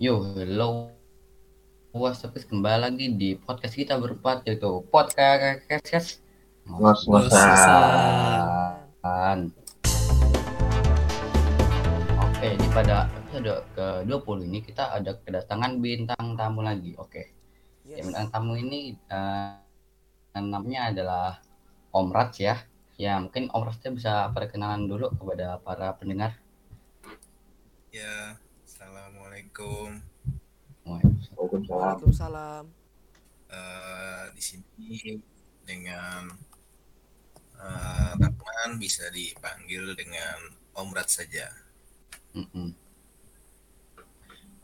Yo, hello. What's up, guys? kembali lagi di podcast kita berempat yaitu podcast ngos-ngosan. Oke, di pada episode ke-20 ini kita ada kedatangan bintang tamu lagi. Oke. Ya, bintang tamu ini uh, namanya adalah Om Rats ya. Ya, mungkin Om Ratsnya bisa perkenalan dulu kepada para pendengar. Ya, Assalamualaikum. Waalaikumsalam. Waalaikumsalam. Uh, di sini dengan uh, Rahman bisa dipanggil dengan Om Rat saja. Mm -mm.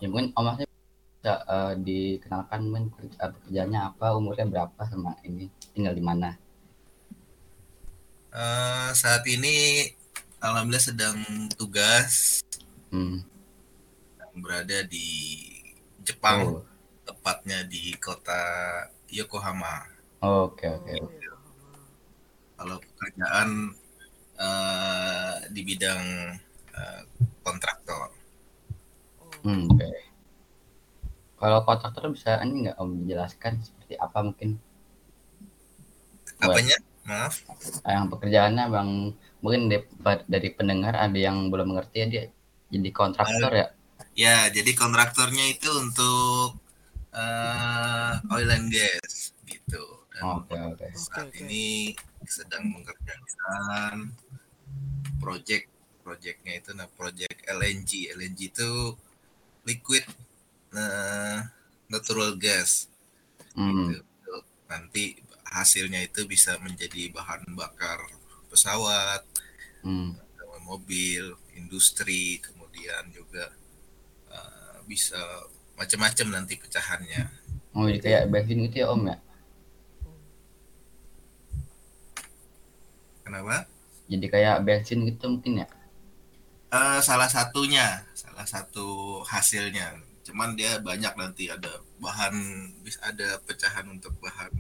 Ya mungkin Om Ratnya bisa uh, dikenalkan mungkin pekerjaannya apa, umurnya berapa sama ini, tinggal di mana? Uh, saat ini alhamdulillah sedang tugas hmm. Berada di Jepang, oh. tepatnya di kota Yokohama. Oke oke. Kalau pekerjaan uh, di bidang uh, kontraktor. Hmm, Oke. Okay. Kalau kontraktor bisa ini nggak om menjelaskan seperti apa mungkin? Apanya? Maaf. Yang pekerjaannya bang mungkin dari pendengar ada yang belum mengerti ya dia jadi kontraktor uh, ya? Ya, jadi kontraktornya itu untuk uh, oil and gas gitu. Oke, oke. Okay, okay. Saat okay, ini sedang mengerjakan project projectnya itu nah project LNG. LNG itu liquid uh, natural gas. Mm. Gitu. Nanti hasilnya itu bisa menjadi bahan bakar pesawat, mm. mobil, industri, kemudian juga bisa macam-macam nanti pecahannya. Oh, jadi kayak bensin gitu ya Om ya? Kenapa? Jadi kayak bensin gitu mungkin ya? Uh, salah satunya, salah satu hasilnya. Cuman dia banyak nanti ada bahan, bisa ada pecahan untuk bahan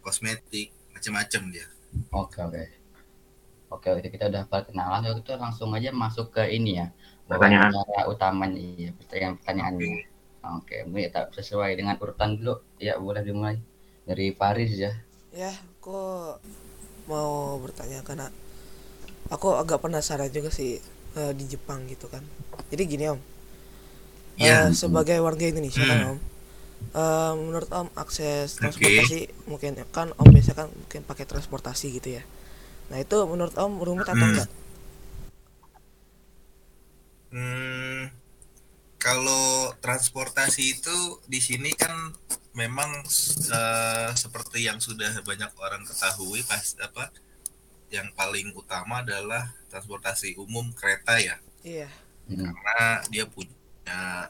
kosmetik, macam-macam dia. Oke oke. Oke, oke kita udah perkenalan, itu langsung aja masuk ke ini ya pertanyaan utamanya iya pertanyaan pertanyaannya oke mungkin tak sesuai dengan urutan dulu ya boleh dimulai dari Paris ya ya aku mau bertanya karena aku agak penasaran juga sih uh, di Jepang gitu kan jadi gini om ya. uh, sebagai warga Indonesia kan, hmm. kan om uh, menurut om akses transportasi okay. mungkin kan om biasa kan mungkin pakai transportasi gitu ya nah itu menurut om rumit atau hmm. enggak Hmm, kalau transportasi itu di sini kan memang uh, seperti yang sudah banyak orang ketahui pas apa yang paling utama adalah transportasi umum kereta ya. Iya. Karena dia punya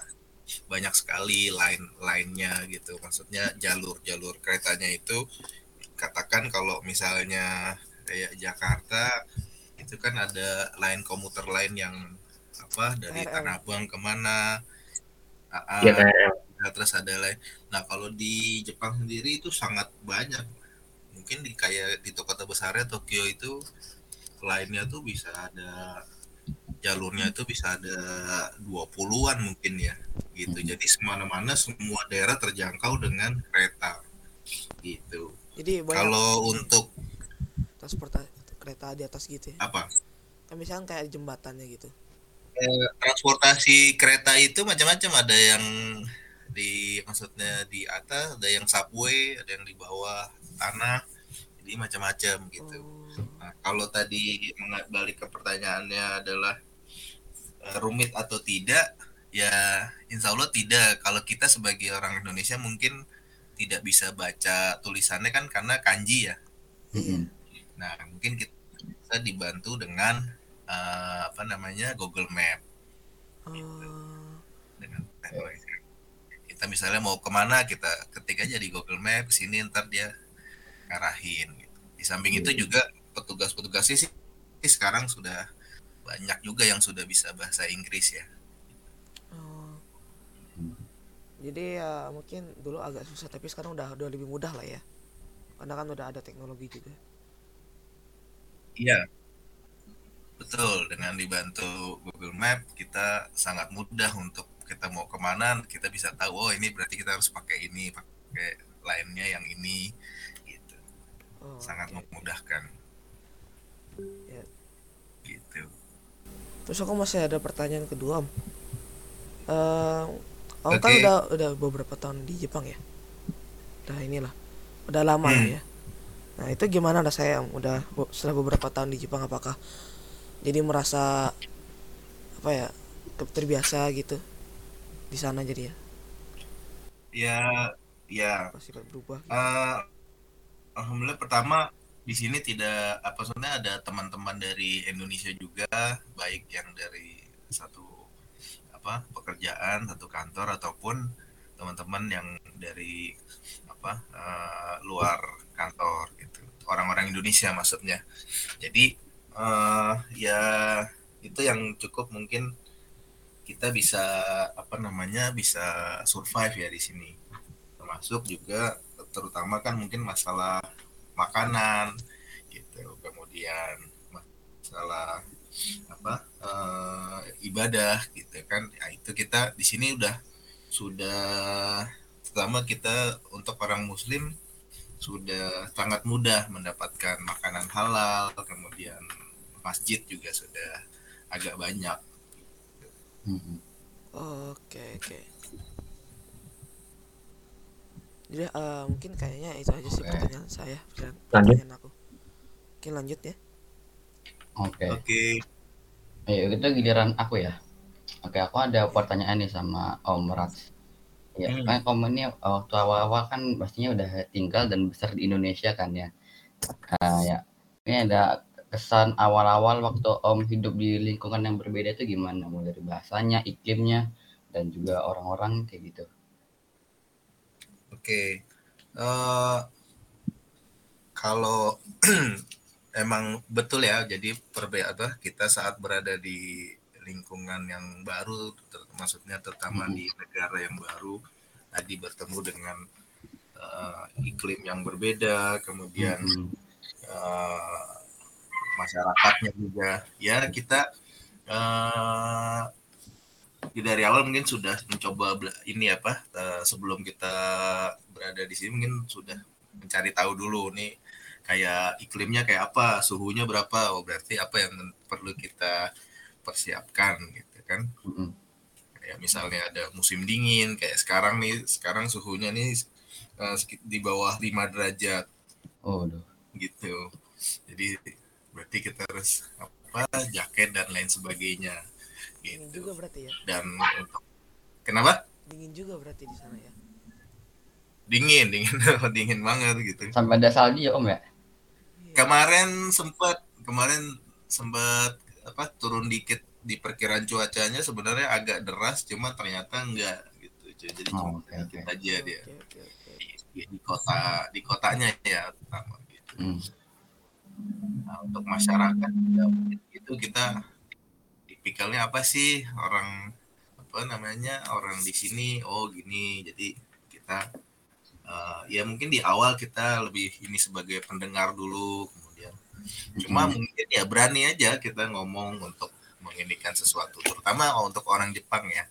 banyak sekali line lainnya gitu. Maksudnya jalur-jalur keretanya itu katakan kalau misalnya kayak Jakarta itu kan ada line komuter lain yang apa dari. Tanah Abang ke mana uh, ya, nah, terus ada lain. Nah kalau di Jepang sendiri itu sangat banyak. Mungkin di kayak di kota besarnya Tokyo itu lainnya tuh bisa ada jalurnya itu bisa ada 20-an mungkin ya gitu. Hmm. jadi semana-mana semua daerah terjangkau dengan kereta gitu. Jadi kalau untuk transportasi kereta di atas gitu ya? Apa? Kan misalnya kayak jembatannya gitu eh, transportasi kereta itu macam-macam. Ada yang di maksudnya di atas ada yang subway ada yang di bawah tanah. Jadi macam-macam gitu. Nah, kalau tadi balik ke pertanyaannya adalah uh, rumit atau tidak ya insya Allah tidak. Kalau kita sebagai orang Indonesia mungkin tidak bisa baca tulisannya kan karena kanji ya. Mm -hmm. nah mungkin kita bisa dibantu dengan uh, apa namanya Google Map. Gitu. dengan teknologi kita misalnya mau ke mana kita ketik aja di Google Map sini ntar dia ngarahin gitu. di samping itu juga petugas-petugas sih sekarang sudah banyak juga yang sudah bisa bahasa Inggris ya. Oh. jadi ya mungkin dulu agak susah tapi sekarang udah udah lebih mudah lah ya. Karena kan udah ada teknologi juga. Iya Betul, dengan dibantu Google Map kita sangat mudah untuk kita mau ke mana kita bisa tahu oh ini berarti kita harus pakai ini pakai lainnya yang ini gitu Oh, sangat oke. memudahkan Ya. gitu Terus aku masih ada pertanyaan kedua om. Eh, om kan Oke. udah udah beberapa tahun di Jepang ya. Udah inilah, udah lama Hmm. ya. Nah itu gimana dah saya om? Udah setelah beberapa tahun di Jepang apakah jadi merasa apa ya terbiasa gitu. Di sana jadi ya. Ya ya. Pasti berubah. gitu. eh, alhamdulillah pertama di sini tidak apa sebenarnya ada teman-teman dari Indonesia juga baik yang dari satu apa pekerjaan satu kantor ataupun teman-teman yang dari apa eh, luar kantor gitu. Orang-orang Indonesia maksudnya. Jadi eh, ya itu yang cukup mungkin kita bisa apa namanya bisa survive ya di sini. Termasuk juga terutama kan mungkin masalah makanan gitu. Kemudian masalah apa eh, ibadah gitu kan. Ya itu kita di sini udah sudah terutama kita untuk orang muslim sudah sangat mudah mendapatkan makanan halal kemudian masjid juga sudah agak banyak Mhm. Oke oke. Jadi eh, mungkin kayaknya itu aja sih Oke. pertanyaan saya. Lanjut. Pertanyaan aku. Oke lanjut ya. Oke. oke Ya, itu giliran aku ya. Oke, aku ada pertanyaan nih sama Om Rats. Ya, Hmm. kan kamu ini waktu awal-awal kan pastinya udah tinggal dan besar di Indonesia kan ya. Nah, ya. Ini ada kesan awal-awal waktu Om hidup di lingkungan yang berbeda itu gimana? Mulai dari bahasanya, iklimnya, dan juga orang-orang kayak gitu. Oke, eh kalau emang betul ya, jadi perbedaan kita saat berada di lingkungan yang baru, ter- maksudnya terutama di negara yang baru, tadi bertemu dengan eh, iklim yang berbeda, Mhm. eh, masyarakatnya juga, ya kita eh dari awal mungkin sudah mencoba ini apa eh, sebelum kita berada di sini mungkin sudah mencari tahu dulu nih kayak iklimnya kayak apa suhunya berapa. Oh berarti apa yang perlu kita persiapkan gitu kan Mhm. kayak misalnya ada musim dingin kayak sekarang nih sekarang suhunya nih eh, di bawah 5 derajat Oh, aduh. gitu jadi berarti kita harus apa jaket dan lain sebagainya Dingin gitu juga berarti ya. dan untuk kenapa Dingin juga berarti di sana ya. dingin dingin dingin banget gitu Sampai ada salju ya, Om ya? Iya. kemarin sempat kemarin sempat apa turun dikit di perkiraan cuacanya sebenarnya agak deras cuma ternyata enggak gitu jadi Oh, cuma sedikit oke. aja dia Oke oke oke. di, di- kota di kotanya ya terutama gitu Hmm. Nah, untuk masyarakat ya, itu kita tipikalnya apa sih orang apa namanya orang di sini oh gini jadi kita eh, ya mungkin di awal kita lebih ini sebagai pendengar dulu cuma Mhm. mungkin ya berani aja kita ngomong untuk menginikan sesuatu terutama untuk orang Jepang ya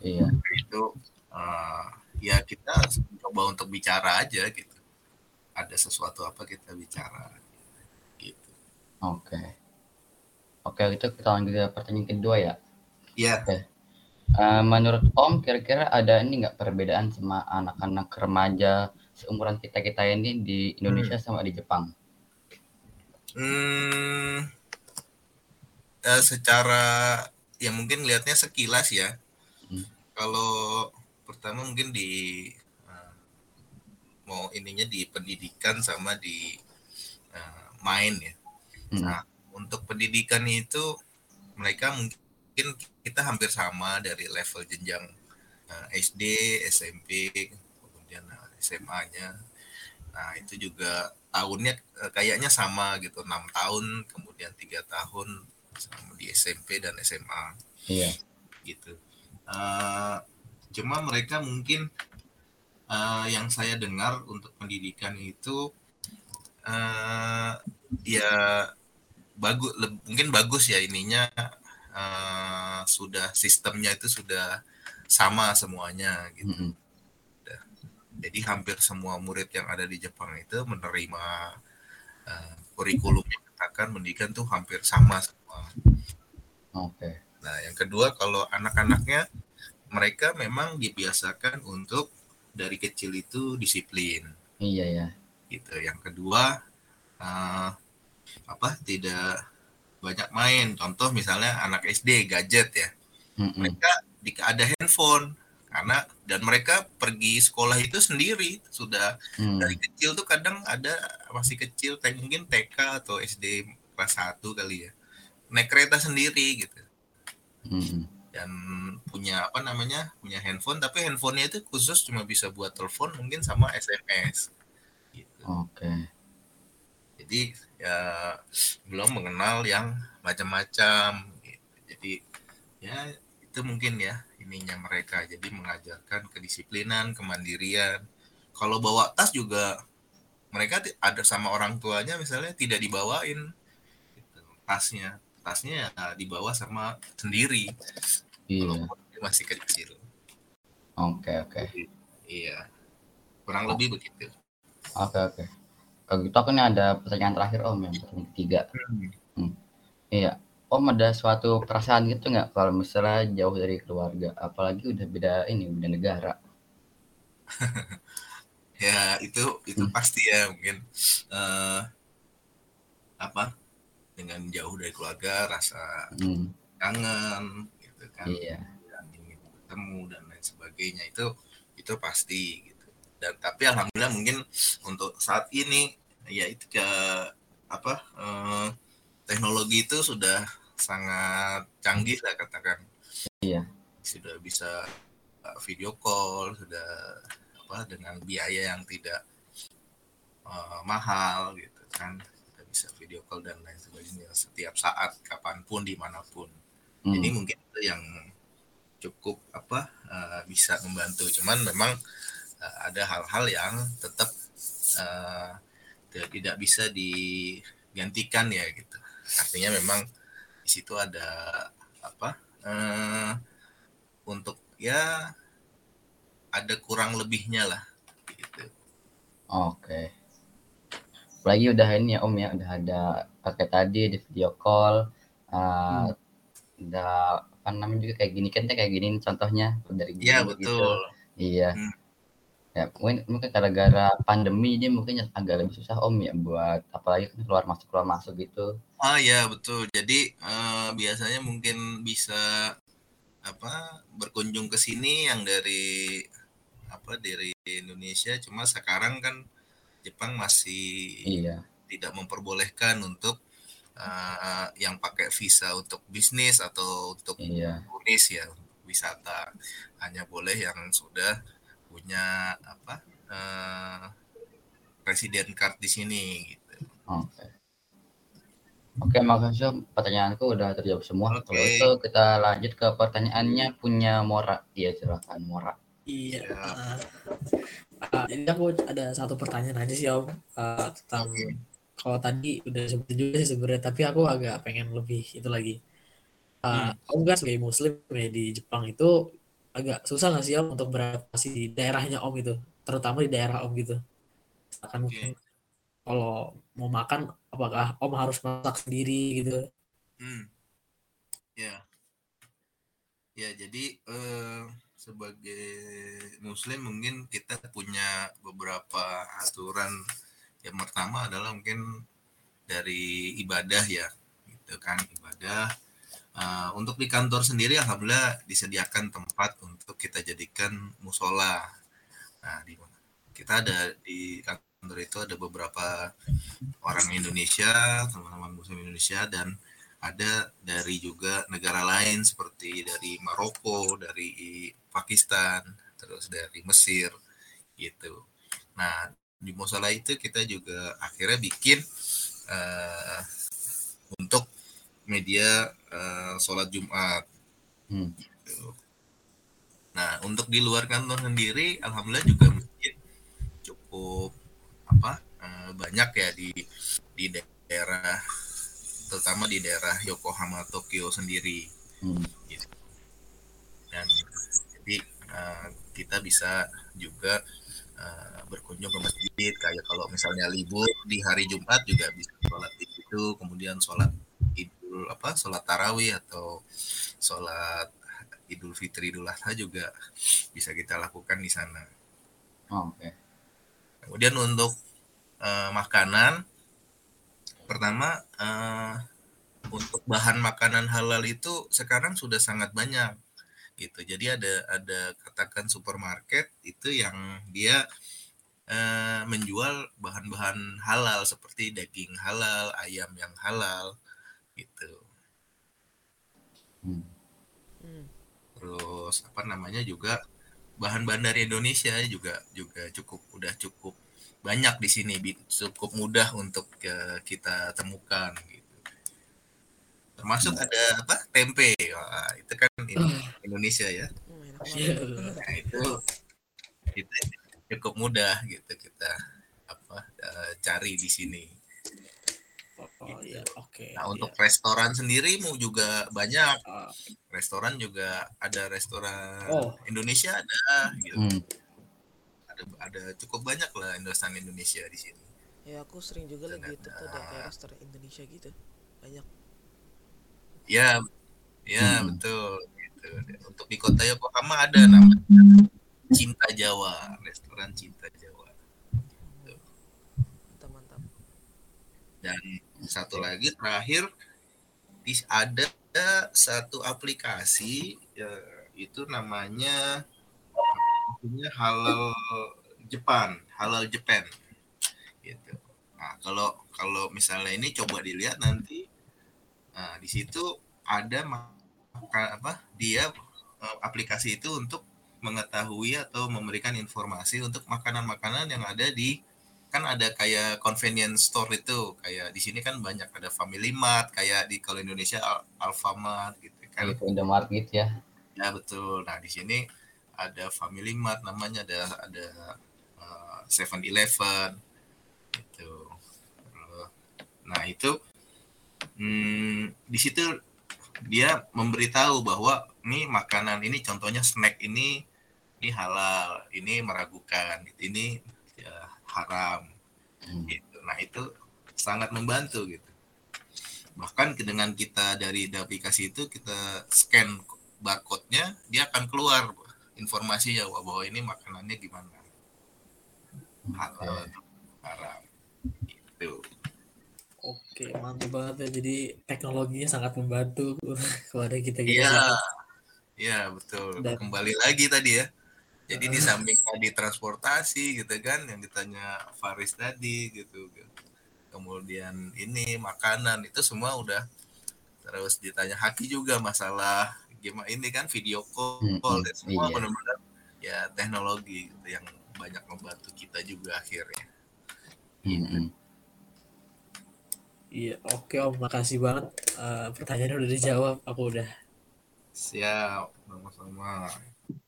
Iya. itu eh, ya kita coba untuk bicara aja gitu ada sesuatu apa kita bicara gitu Oke. Oke, itu kita lanjut ke pertanyaan kedua ya. ya Eh, menurut Om, kira-kira ada ini nggak perbedaan sama anak-anak remaja seumuran kita kita ini di Indonesia sama di Jepang? Hmm, eh, secara ya mungkin lihatnya sekilas ya. Hmm. Kalau pertama mungkin di eh, mau ininya di pendidikan sama di eh, main ya. Hmm. Nah, untuk pendidikan itu mereka mungkin kita hampir sama dari level jenjang eh, SD, SMP, kemudian SMA-nya. Nah, itu juga tahunnya eh, kayaknya sama gitu, enam tahun, kemudian tiga tahun sama di SMP dan SMA Iya. gitu. Eh, cuma mereka mungkin eh, yang saya dengar untuk pendidikan itu eh, ya bagus, mungkin bagus ya ininya uh, sudah sistemnya itu sudah sama semuanya gitu. Mm-mm. Jadi hampir semua murid yang ada di Jepang itu menerima uh, kurikulum yang katakan pendidikan tuh hampir sama semua. Oke. Nah, yang kedua kalau anak-anaknya mereka memang dibiasakan untuk dari kecil itu disiplin Iya ya. gitu. Yang kedua uh, apa tidak banyak main. Contoh misalnya anak SD gadget ya. Mm-mm. Mereka di, ada handphone karena dan mereka pergi sekolah itu sendiri sudah Mm. dari kecil tuh kadang ada masih kecil kayak mungkin TK atau SD kelas 1 kali ya naik kereta sendiri gitu Mm-mm. dan punya apa namanya punya handphone tapi handphonenya itu khusus cuma bisa buat telepon mungkin sama SMS gitu. Oke. jadi ya belum mengenal yang macam-macam gitu. jadi ya itu mungkin ya ininya mereka. Jadi mengajarkan kedisiplinan kemandirian. Kalau bawa tas juga mereka ada sama orang tuanya misalnya tidak dibawain. Gitu, tasnya. Tasnya ya dibawa sama sendiri. Iya. walaupun masih kecil. Oke oke. iya. Kurang lebih begitu. Oke oke. Kalau gitu aku nih ada pertanyaan terakhir Om yang pertanyaan ketiga. Iya. Om ada suatu perasaan gitu nggak kalau misalnya jauh dari keluarga, apalagi udah beda ini, beda negara. ya itu itu Hmm. pasti ya mungkin eh apa dengan jauh dari keluarga rasa Hmm, kangen gitu kan iya. dan ingin bertemu dan lain sebagainya itu itu pasti gitu dan tapi alhamdulillah mungkin untuk saat ini ya itu ke apa eh, teknologi itu sudah sangat canggih lah katakan. Iya. sudah bisa uh, video call sudah apa dengan biaya yang tidak uh, mahal gitu kan. Kita bisa video call dan lain sebagainya setiap saat kapan pun di mana pun. Hmm, jadi mungkin itu yang cukup apa uh, bisa membantu. Cuman memang uh, ada hal-hal yang tetap uh, tidak bisa digantikan ya gitu. Artinya memang di situ ada apa eh, untuk ya ada kurang lebihnya lah gitu Oke. Apalagi udah ini ya Om ya, udah ada pakai tadi di video call, uh, udah apa namanya juga kayak gini kan kayak gini contohnya dari Iya dulu gitu. betul Iya. Hmm. Ya, mungkin mungkin gara-gara pandemi dia mungkin agak lebih susah Om ya buat apalagi kan keluar masuk keluar masuk gitu. Ah ya betul jadi eh, biasanya mungkin bisa apa berkunjung ke sini yang dari apa dari Indonesia cuma sekarang kan Jepang masih Iya. tidak memperbolehkan untuk eh, yang pakai visa untuk bisnis atau untuk Iya. turis ya wisata hanya boleh yang sudah punya apa eh, resident card di sini gitu. Oke. Oke, makasih Om. Pertanyaanku udah terjawab semua. Oke. Kalau itu kita lanjut ke pertanyaannya punya Mora. Iya, silakan Mora. Iya. Ya. uh, jadi aku ada satu pertanyaan aja sih Om uh, tentang Oke. kalau tadi udah sebut juga sih sebenarnya tapi aku agak pengen lebih itu lagi. Uh, Om kan sebagai Muslim ya di Jepang itu agak susah nggak sih Om untuk beradaptasi di daerahnya Om itu, terutama di daerah Om gitu. Oke. mungkin kalau mau makan apakah Om harus masak sendiri gitu? Hmm. Ya. Ya, jadi eh, sebagai muslim mungkin kita punya beberapa aturan. Yang pertama adalah mungkin dari ibadah ya, gitu kan ibadah. Eh, untuk di kantor sendiri alhamdulillah disediakan tempat untuk kita jadikan musola. Nah, di kita ada di itu ada beberapa orang Indonesia, teman-teman muslim Indonesia dan ada dari juga negara lain seperti dari Maroko, dari Pakistan, terus dari Mesir gitu. Nah, di musola itu kita juga akhirnya bikin eh, untuk media eh, sholat Jumat. Hmm. gitu. Nah, untuk di luar kantor sendiri, alhamdulillah juga mungkin cukup banyak ya di di daerah terutama di daerah Yokohama Tokyo sendiri. Hmm. dan jadi uh, kita bisa juga uh, berkunjung ke masjid. Kayak kalau misalnya libur di hari Jumat juga bisa sholat di situ. Kemudian sholat idul apa sholat tarawih atau sholat idul fitri idul adha juga bisa kita lakukan di sana. Oh, Oke. kemudian untuk uh, makanan pertama uh, untuk bahan makanan halal itu sekarang sudah sangat banyak gitu. Jadi ada ada katakan supermarket itu yang dia uh, menjual bahan-bahan halal seperti daging halal, ayam yang halal gitu. Hmm. Terus apa namanya juga bahan-bahan dari Indonesia juga juga cukup udah cukup banyak di sini cukup mudah untuk uh, kita temukan gitu. Termasuk ada apa tempe, Wah, itu kan in- Indonesia ya. Hmm, enak Iya, betul. Nah itu kita cukup mudah gitu kita apa uh, cari di sini. Oh iya, oke. Nah untuk iya. restoran sendiri mau juga banyak. Ah, Restoran juga ada restoran Oh. Indonesia ada gitu. Hmm. Ada ada cukup banyak lah restoran Indonesia di sini. Ya aku sering juga Dan lihat YouTube tuh ada kayak restoran Indonesia gitu. Banyak. Ya, ya Hmm. betul. Gitu. Untuk di kota Yokohama ada namanya Cinta Jawa, restoran Cinta Jawa. Mantap mantap. Dan satu lagi terakhir di ada satu aplikasi ya, itu namanya aplikasinya halal Jepang, halal Japan. Gitu. Nah, kalau kalau misalnya ini coba dilihat nanti nah, di situ ada maka apa dia eh, aplikasi itu untuk mengetahui atau memberikan informasi untuk makanan-makanan yang ada di kan ada kayak convenience store itu kayak di sini kan banyak ada Family Mart kayak di kalau Indonesia Al Alfamart gitu kan Indomaret gitu ya. ya betul nah di sini ada Family Mart namanya ada ada Seven Eleven itu nah itu hmm, di situ dia memberitahu bahwa nih makanan ini contohnya snack ini ini halal ini meragukan ini ya, haram Hmm. gitu. Nah itu sangat membantu gitu. Bahkan dengan kita dari aplikasi itu kita scan barcode-nya, dia akan keluar informasi ya bahwa ini makanannya gimana. Halal, haram. Gitu. Oke, mantap banget ya. Jadi teknologinya sangat membantu kepada kita kita. Iya, iya betul. Dan- Kembali lagi tadi ya. Jadi di samping tadi transportasi gitu kan yang ditanya Faris tadi gitu. Kemudian ini makanan itu semua udah terus ditanya Haki juga masalah gimana ini kan video call Mm-mm, dan semua iya. benar-benar ya teknologi gitu yang banyak membantu kita juga akhirnya. Hmm. Iya, oke Om, makasih banget. Eh, pertanyaannya udah dijawab, aku udah Siap, sama-sama.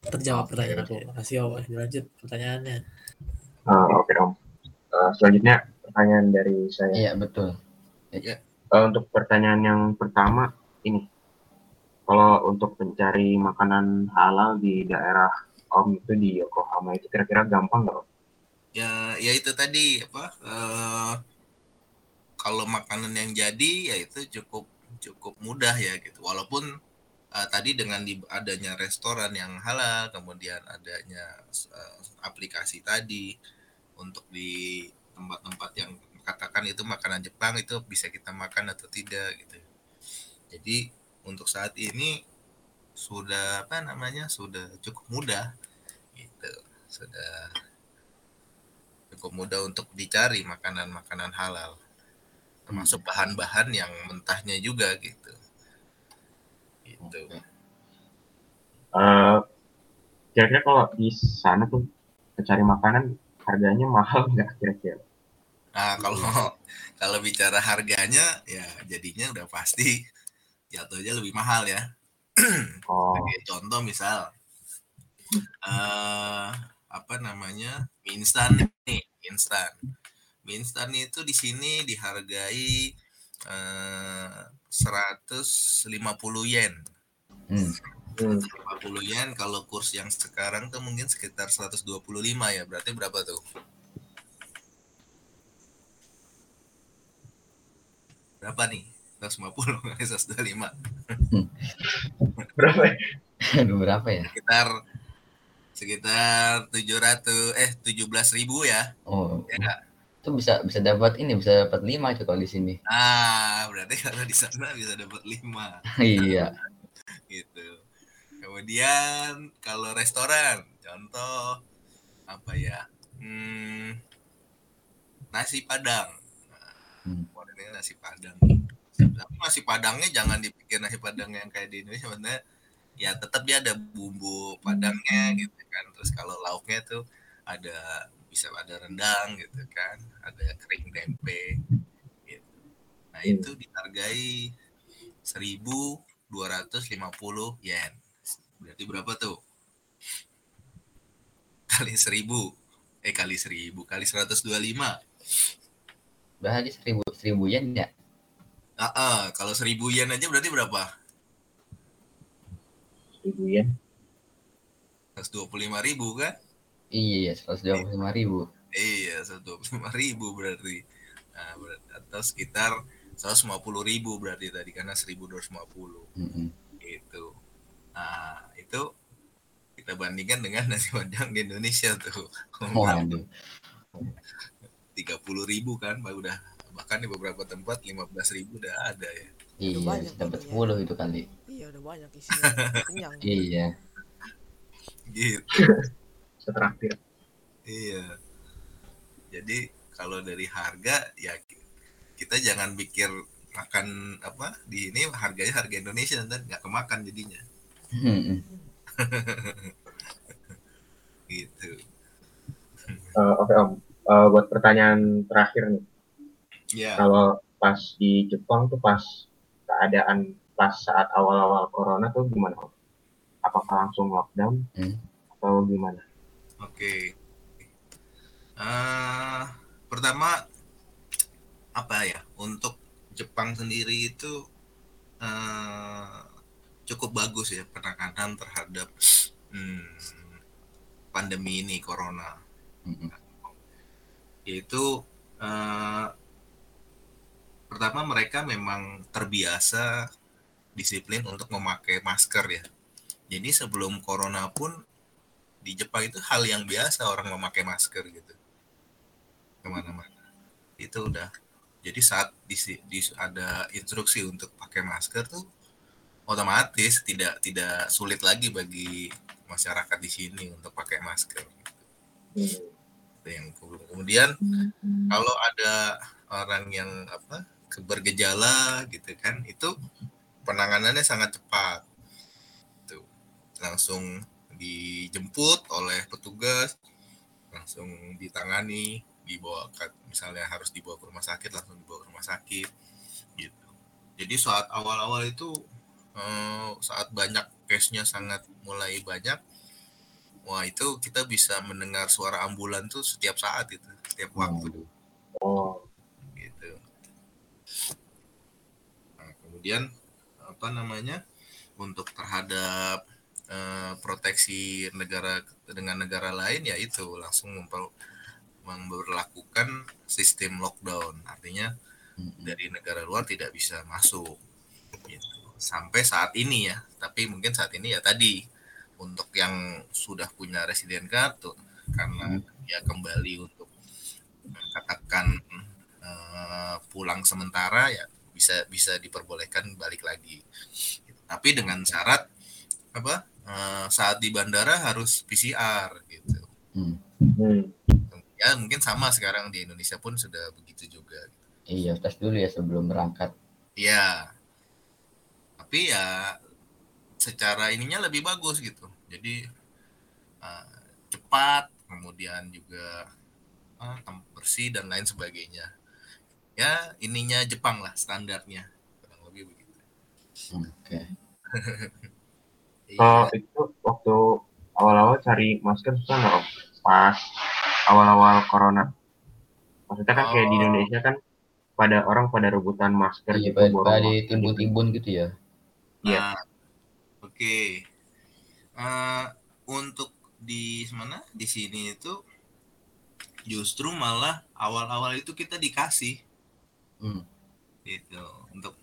terjawab pertanyaan aku. Makasih Om. Lanjut pertanyaannya. Ah, Oke Om. Eh, selanjutnya pertanyaan dari saya. Iya betul. Eh, untuk pertanyaan yang pertama ini, kalau untuk mencari makanan halal di daerah Om itu di Yokohama itu kira-kira gampang nggak? Ya ya itu tadi apa eh, kalau makanan yang jadi ya itu cukup cukup mudah ya gitu walaupun eh, tadi dengan di, adanya restoran yang halal kemudian adanya eh, aplikasi tadi untuk di tempat-tempat yang katakan itu makanan Jepang itu bisa kita makan atau tidak gitu jadi untuk saat ini sudah apa namanya sudah cukup mudah gitu. Sudah cukup mudah untuk dicari makanan-makanan halal. Termasuk bahan-bahan yang mentahnya juga gitu. Gitu. Oke. Eh, kira-kira kalau di sana tuh mencari makanan harganya mahal nggak kira-kira? nah kalau kalau bicara harganya ya jadinya udah pasti jatuhnya lebih mahal ya Oh, Sebagai contoh misal eh apa namanya mie instan nih mie instan mie instan itu di sini dihargai eh, 150 yen Hmm. Hmm. 150 yen kalau kurs yang sekarang tuh mungkin sekitar 125 ya. Berarti berapa tuh? Berapa nih? 150 kali 125. Berapa ya? Aduh, berapa ya? Sekitar sekitar 700 eh 17.000 ribu ya. Oh, Ya nggak? itu bisa bisa dapat ini bisa dapat lima itu kalau di sini. Ah, berarti kalau di sana bisa dapat 5 iya. gitu. Kemudian kalau restoran, contoh apa ya? Hmm, nasi padang. Hmm. Nah, modelnya nasi padang. Tapi nasi padangnya jangan dipikir nasi padang yang kayak di Indonesia, sebenarnya ya tetap dia ada bumbu padangnya gitu kan. Terus kalau lauknya tuh ada bisa ada rendang gitu kan, ada kering tempe gitu. Nah, itu dihargai 1250 yen. Berarti berapa tuh? Kali 1000. Eh kali 1000, kali 125. Berarti seribu seribu yen ya? Ah, ah, kalau 1000 yen aja berarti berapa? Seribu yen. 125 ribu kan? Iya, seratus dua puluh lima ribu. Iya, 125 ribu berarti. Nah, berarti atau sekitar 150 ribu berarti tadi karena 1250 Mm-mm. itu. Nah, itu kita bandingkan dengan nasi padang di Indonesia tuh. Waduh. 30 ribu kan, Pak udah bahkan di beberapa tempat 15 ribu udah ada ya. Iya, banyak dapat ininya. sepuluh itu kali. Iya udah banyak isinya. Kenyang. Iya. Gitu. Setraktir. Iya. Jadi kalau dari harga ya ki- kita jangan pikir makan apa di ini harganya harga Indonesia dan nggak kemakan jadinya Mm-mm. gitu. Eh, Oke Om, Eh, buat pertanyaan terakhir nih, Ya. kalau pas di Jepang tuh pas keadaan pas saat awal-awal corona tuh gimana? Apakah langsung lockdown Hmm. atau gimana? Oke. Eh, pertama apa ya untuk Jepang sendiri itu eh, cukup bagus ya penanganan terhadap hmm, pandemi ini corona. Mm-mm. Yaitu eh, pertama mereka memang terbiasa disiplin untuk memakai masker ya. Jadi sebelum corona pun di Jepang itu hal yang biasa orang memakai masker gitu. Ke mana-mana. Itu udah. Jadi saat di, di- ada instruksi untuk pakai masker tuh otomatis tidak tidak sulit lagi bagi masyarakat di sini untuk pakai masker Hmm. Itu yang ke- kemudian kalau ada orang yang apa bergejala gitu kan itu penanganannya sangat cepat. Tuh langsung dijemput oleh petugas langsung ditangani dibawa ke misalnya harus dibawa ke rumah sakit langsung dibawa ke rumah sakit gitu. Jadi saat awal-awal itu eh, saat banyak case-nya sangat mulai banyak wah itu kita bisa mendengar suara ambulan tuh setiap saat itu setiap waktu. Oh, gitu. Nah, kemudian apa namanya untuk terhadap eh, proteksi negara dengan negara lain ya itu langsung memper- memperlakukan sistem lockdown. Artinya dari negara luar tidak bisa masuk gitu. sampai saat ini ya tapi mungkin saat ini ya tadi untuk yang sudah punya resident card tuh karena ya kembali untuk katakan eh, pulang sementara ya bisa bisa diperbolehkan balik lagi tapi dengan syarat apa eh, saat di bandara harus PCR gitu Mm. hmm. ya mungkin sama sekarang di Indonesia pun sudah begitu juga Iya, tes dulu ya sebelum berangkat. Iya. Tapi ya secara ininya lebih bagus gitu. Jadi eh, cepat, kemudian juga eh, bersih dan lain sebagainya. Ya ininya Jepang lah standarnya kurang lebih begitu. Oke. Iya. Kalau itu waktu awal-awal cari masker susah nggak Om? Pas awal-awal corona. Maksudnya kan kayak di Oh. Indonesia kan pada orang pada rebutan masker Iya, gitu, pada, masker gitu. ditimbun-timbun gitu ya. Iya. Nah, Oke. Eh, untuk di mana? Di sini itu justru malah awal-awal itu kita dikasih Hmm. gitu. Untuk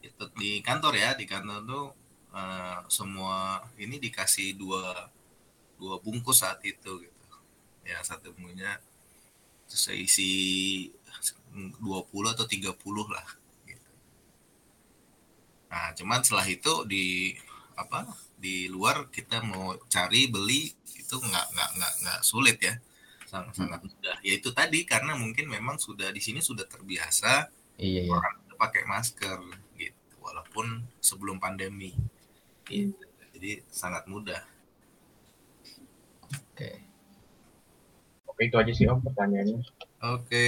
itu di kantor ya di kantor tuh eh, semua ini dikasih dua dua bungkus saat itu gitu. Ya satu bungkusnya seisi 20 atau 30 lah gitu. Nah, cuman setelah itu di apa di luar kita mau cari beli itu nggak nggak nggak nggak sulit ya. Sangat sangat mudah. Ya itu tadi karena mungkin memang sudah di sini sudah terbiasa Iya, iya. orang itu pakai masker gitu walaupun sebelum pandemi gitu. jadi sangat mudah Oke. Oke, itu aja sih Om pertanyaannya. oke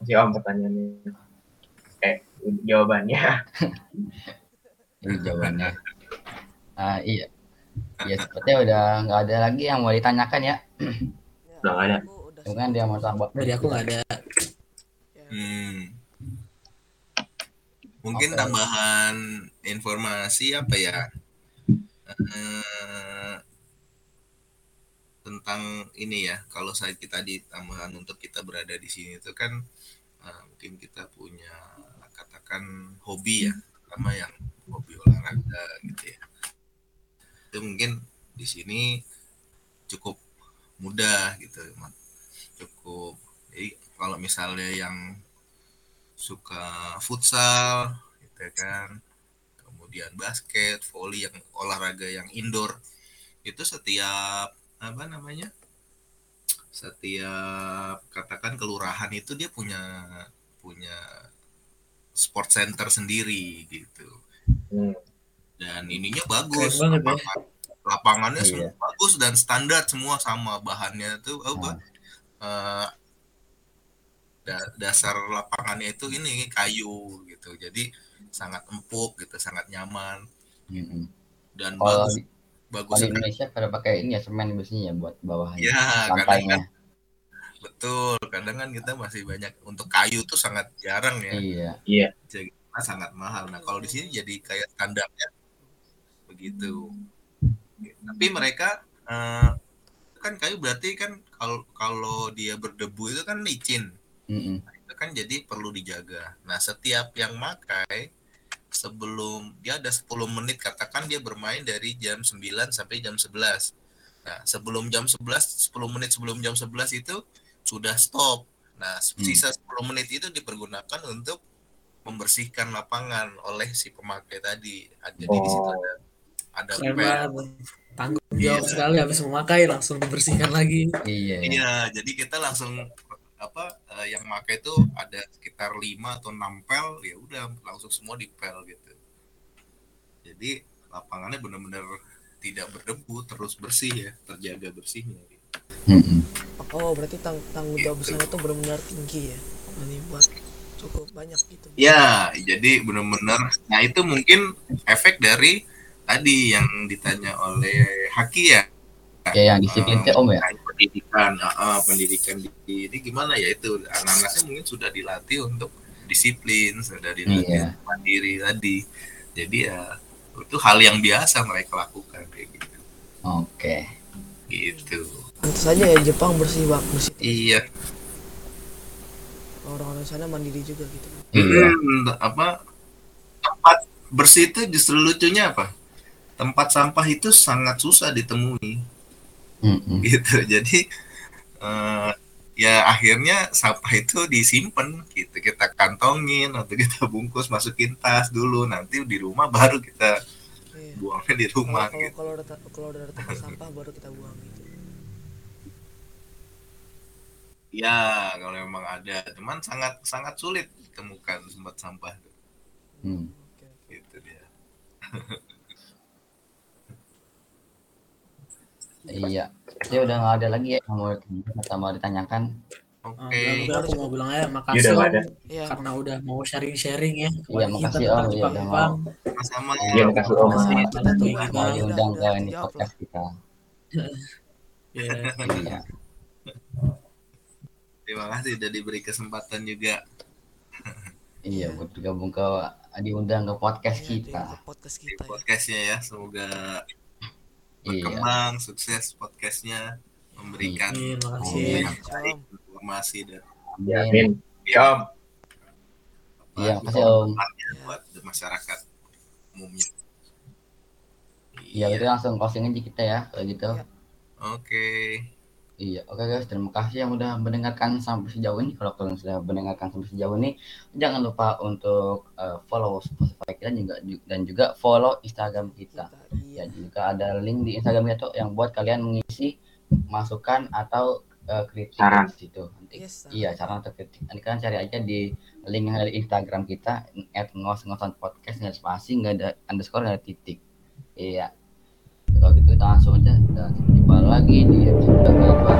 Masih Om pertanyaannya. Eh, jawabannya. Ini jawabannya. Ah, iya. Ya sepertinya udah nggak ada lagi yang mau ditanyakan ya. Udah nggak ada. Mungkin dia mau tambah. Dari aku nggak ada. Hmm. Mungkin Oke. tambahan informasi apa ya? Eh, tentang ini ya, kalau saya kita di tambahan untuk kita berada di sini itu kan eh, mungkin kita punya katakan hobi ya, terutama yang hobi olahraga gitu ya. Itu mungkin di sini cukup mudah gitu, cukup. Jadi kalau misalnya yang suka futsal gitu kan kemudian basket volley yang olahraga yang indoor itu setiap apa namanya setiap katakan kelurahan itu dia punya punya sport center sendiri gitu Hmm. dan ininya bagus Keren banget ya. lapangan- lapangannya Iya. semua bagus dan standar semua sama bahannya tuh apa eh, da- dasar lapangannya itu ini kayu gitu. Jadi sangat empuk gitu sangat nyaman. Dan Kalau bagus di, bagus kalau di sekali. Indonesia pada pakai ini ya semen biasanya ya buat bawahnya. ya kadang Lantainya. kan betul kadang kan kita masih banyak untuk kayu tuh sangat jarang ya. Iya. Karena sangat mahal. Nah kalau di sini jadi kayak standarnya begitu. Tapi mereka eh, kan kayu berarti kan kalau kalau dia berdebu itu kan licin Mm-mm. itu kan jadi perlu dijaga. Nah, setiap yang makai sebelum dia ada 10 menit katakan dia bermain dari jam 9 sampai jam 11. Nah, sebelum jam 11, 10 menit sebelum jam 11 itu sudah stop. Nah, sisa 10 menit itu dipergunakan untuk membersihkan lapangan oleh si pemakai tadi. Ah, Jadi di situ Oh. ada ada. Tanggung jawab Iya. sekali habis memakai langsung dibersihkan lagi. Iya. iya. Iya, jadi kita langsung apa yang pakai itu ada sekitar 5 atau 6 pel, ya udah langsung semua di pel gitu. Jadi lapangannya benar-benar tidak berdebu, terus bersih ya, terjaga bersihnya. gitu. Oh, berarti tang tanggung jawab Gitu. besar itu benar-benar tinggi ya. Ini buat cukup banyak gitu. Ya, jadi benar-benar. Nah itu mungkin efek dari tadi yang ditanya oleh Haki ya. Ya yang disiplin teh om ya. Pendidikan, ah, pendidikan di ini gimana ya itu anak-anaknya mungkin sudah dilatih untuk disiplin, sudah dilatih Iya. mandiri tadi. Jadi ya itu hal yang biasa mereka lakukan kayak gitu. Oke. Gitu. Tentu saja ya Jepang bersih banget bersih. Iya. Orang-orang sana mandiri juga gitu. Iya. Hmm, apa tempat bersih itu justru lucunya apa? Tempat sampah itu sangat susah ditemui. Mm-mm. gitu jadi eh, ya akhirnya sampah itu disimpan gitu kita kantongin atau kita bungkus masukin tas dulu nanti di rumah baru kita Iya. buangnya di rumah kalau gitu kalau ada kalau udah ada tempat sampah baru kita buang gitu. ya kalau memang ada cuman sangat sangat sulit ditemukan tempat sampah Hmm. Gitu dia Iya. Dia udah nggak ada lagi ya yang mau mau ditanyakan. oke Ah, udah, aku mau bilang Iya, makasih Om. Iya. karena udah mau sharing-sharing ya Iya, makasih, Om. Iya, udah Jepang. sama-sama Iya, makasih, Om. Kita. Mau udah- diundang ke ini podcast kita. Iya. Iya. terima kasih sudah diberi kesempatan juga Iya, buat bergabung ke diundang ke podcast Iya, kita. podcast kita ya. podcastnya ya semoga Iya. berkembang sukses podcastnya memberikan Amin, yang baik, informasi dan Ya, Amin. Ya, Om. Iya, apa, makasih Om. buat masyarakat umumnya Iya, itu langsung closing aja kita ya kalau gitu. Iya. oke Iya, oke guys, terima kasih yang udah mendengarkan sampai sejauh ini. Kalau kalian sudah mendengarkan sampai sejauh ini, jangan lupa untuk uh, follow Spotify kita juga dan juga follow Instagram kita. Iya. Ya, juga ada link di Instagram kita yang buat kalian mengisi masukan atau uh, kritik Saran. di situ. Nanti Yes, saran. iya, saran atau kritik. Nanti kalian cari aja di link yang ada di Instagram kita @ngos-ngosan podcast nggak ada spasi, nggak ada underscore, nggak ada titik. Iya kalau gitu kita langsung aja kita jumpa lagi di episode kedua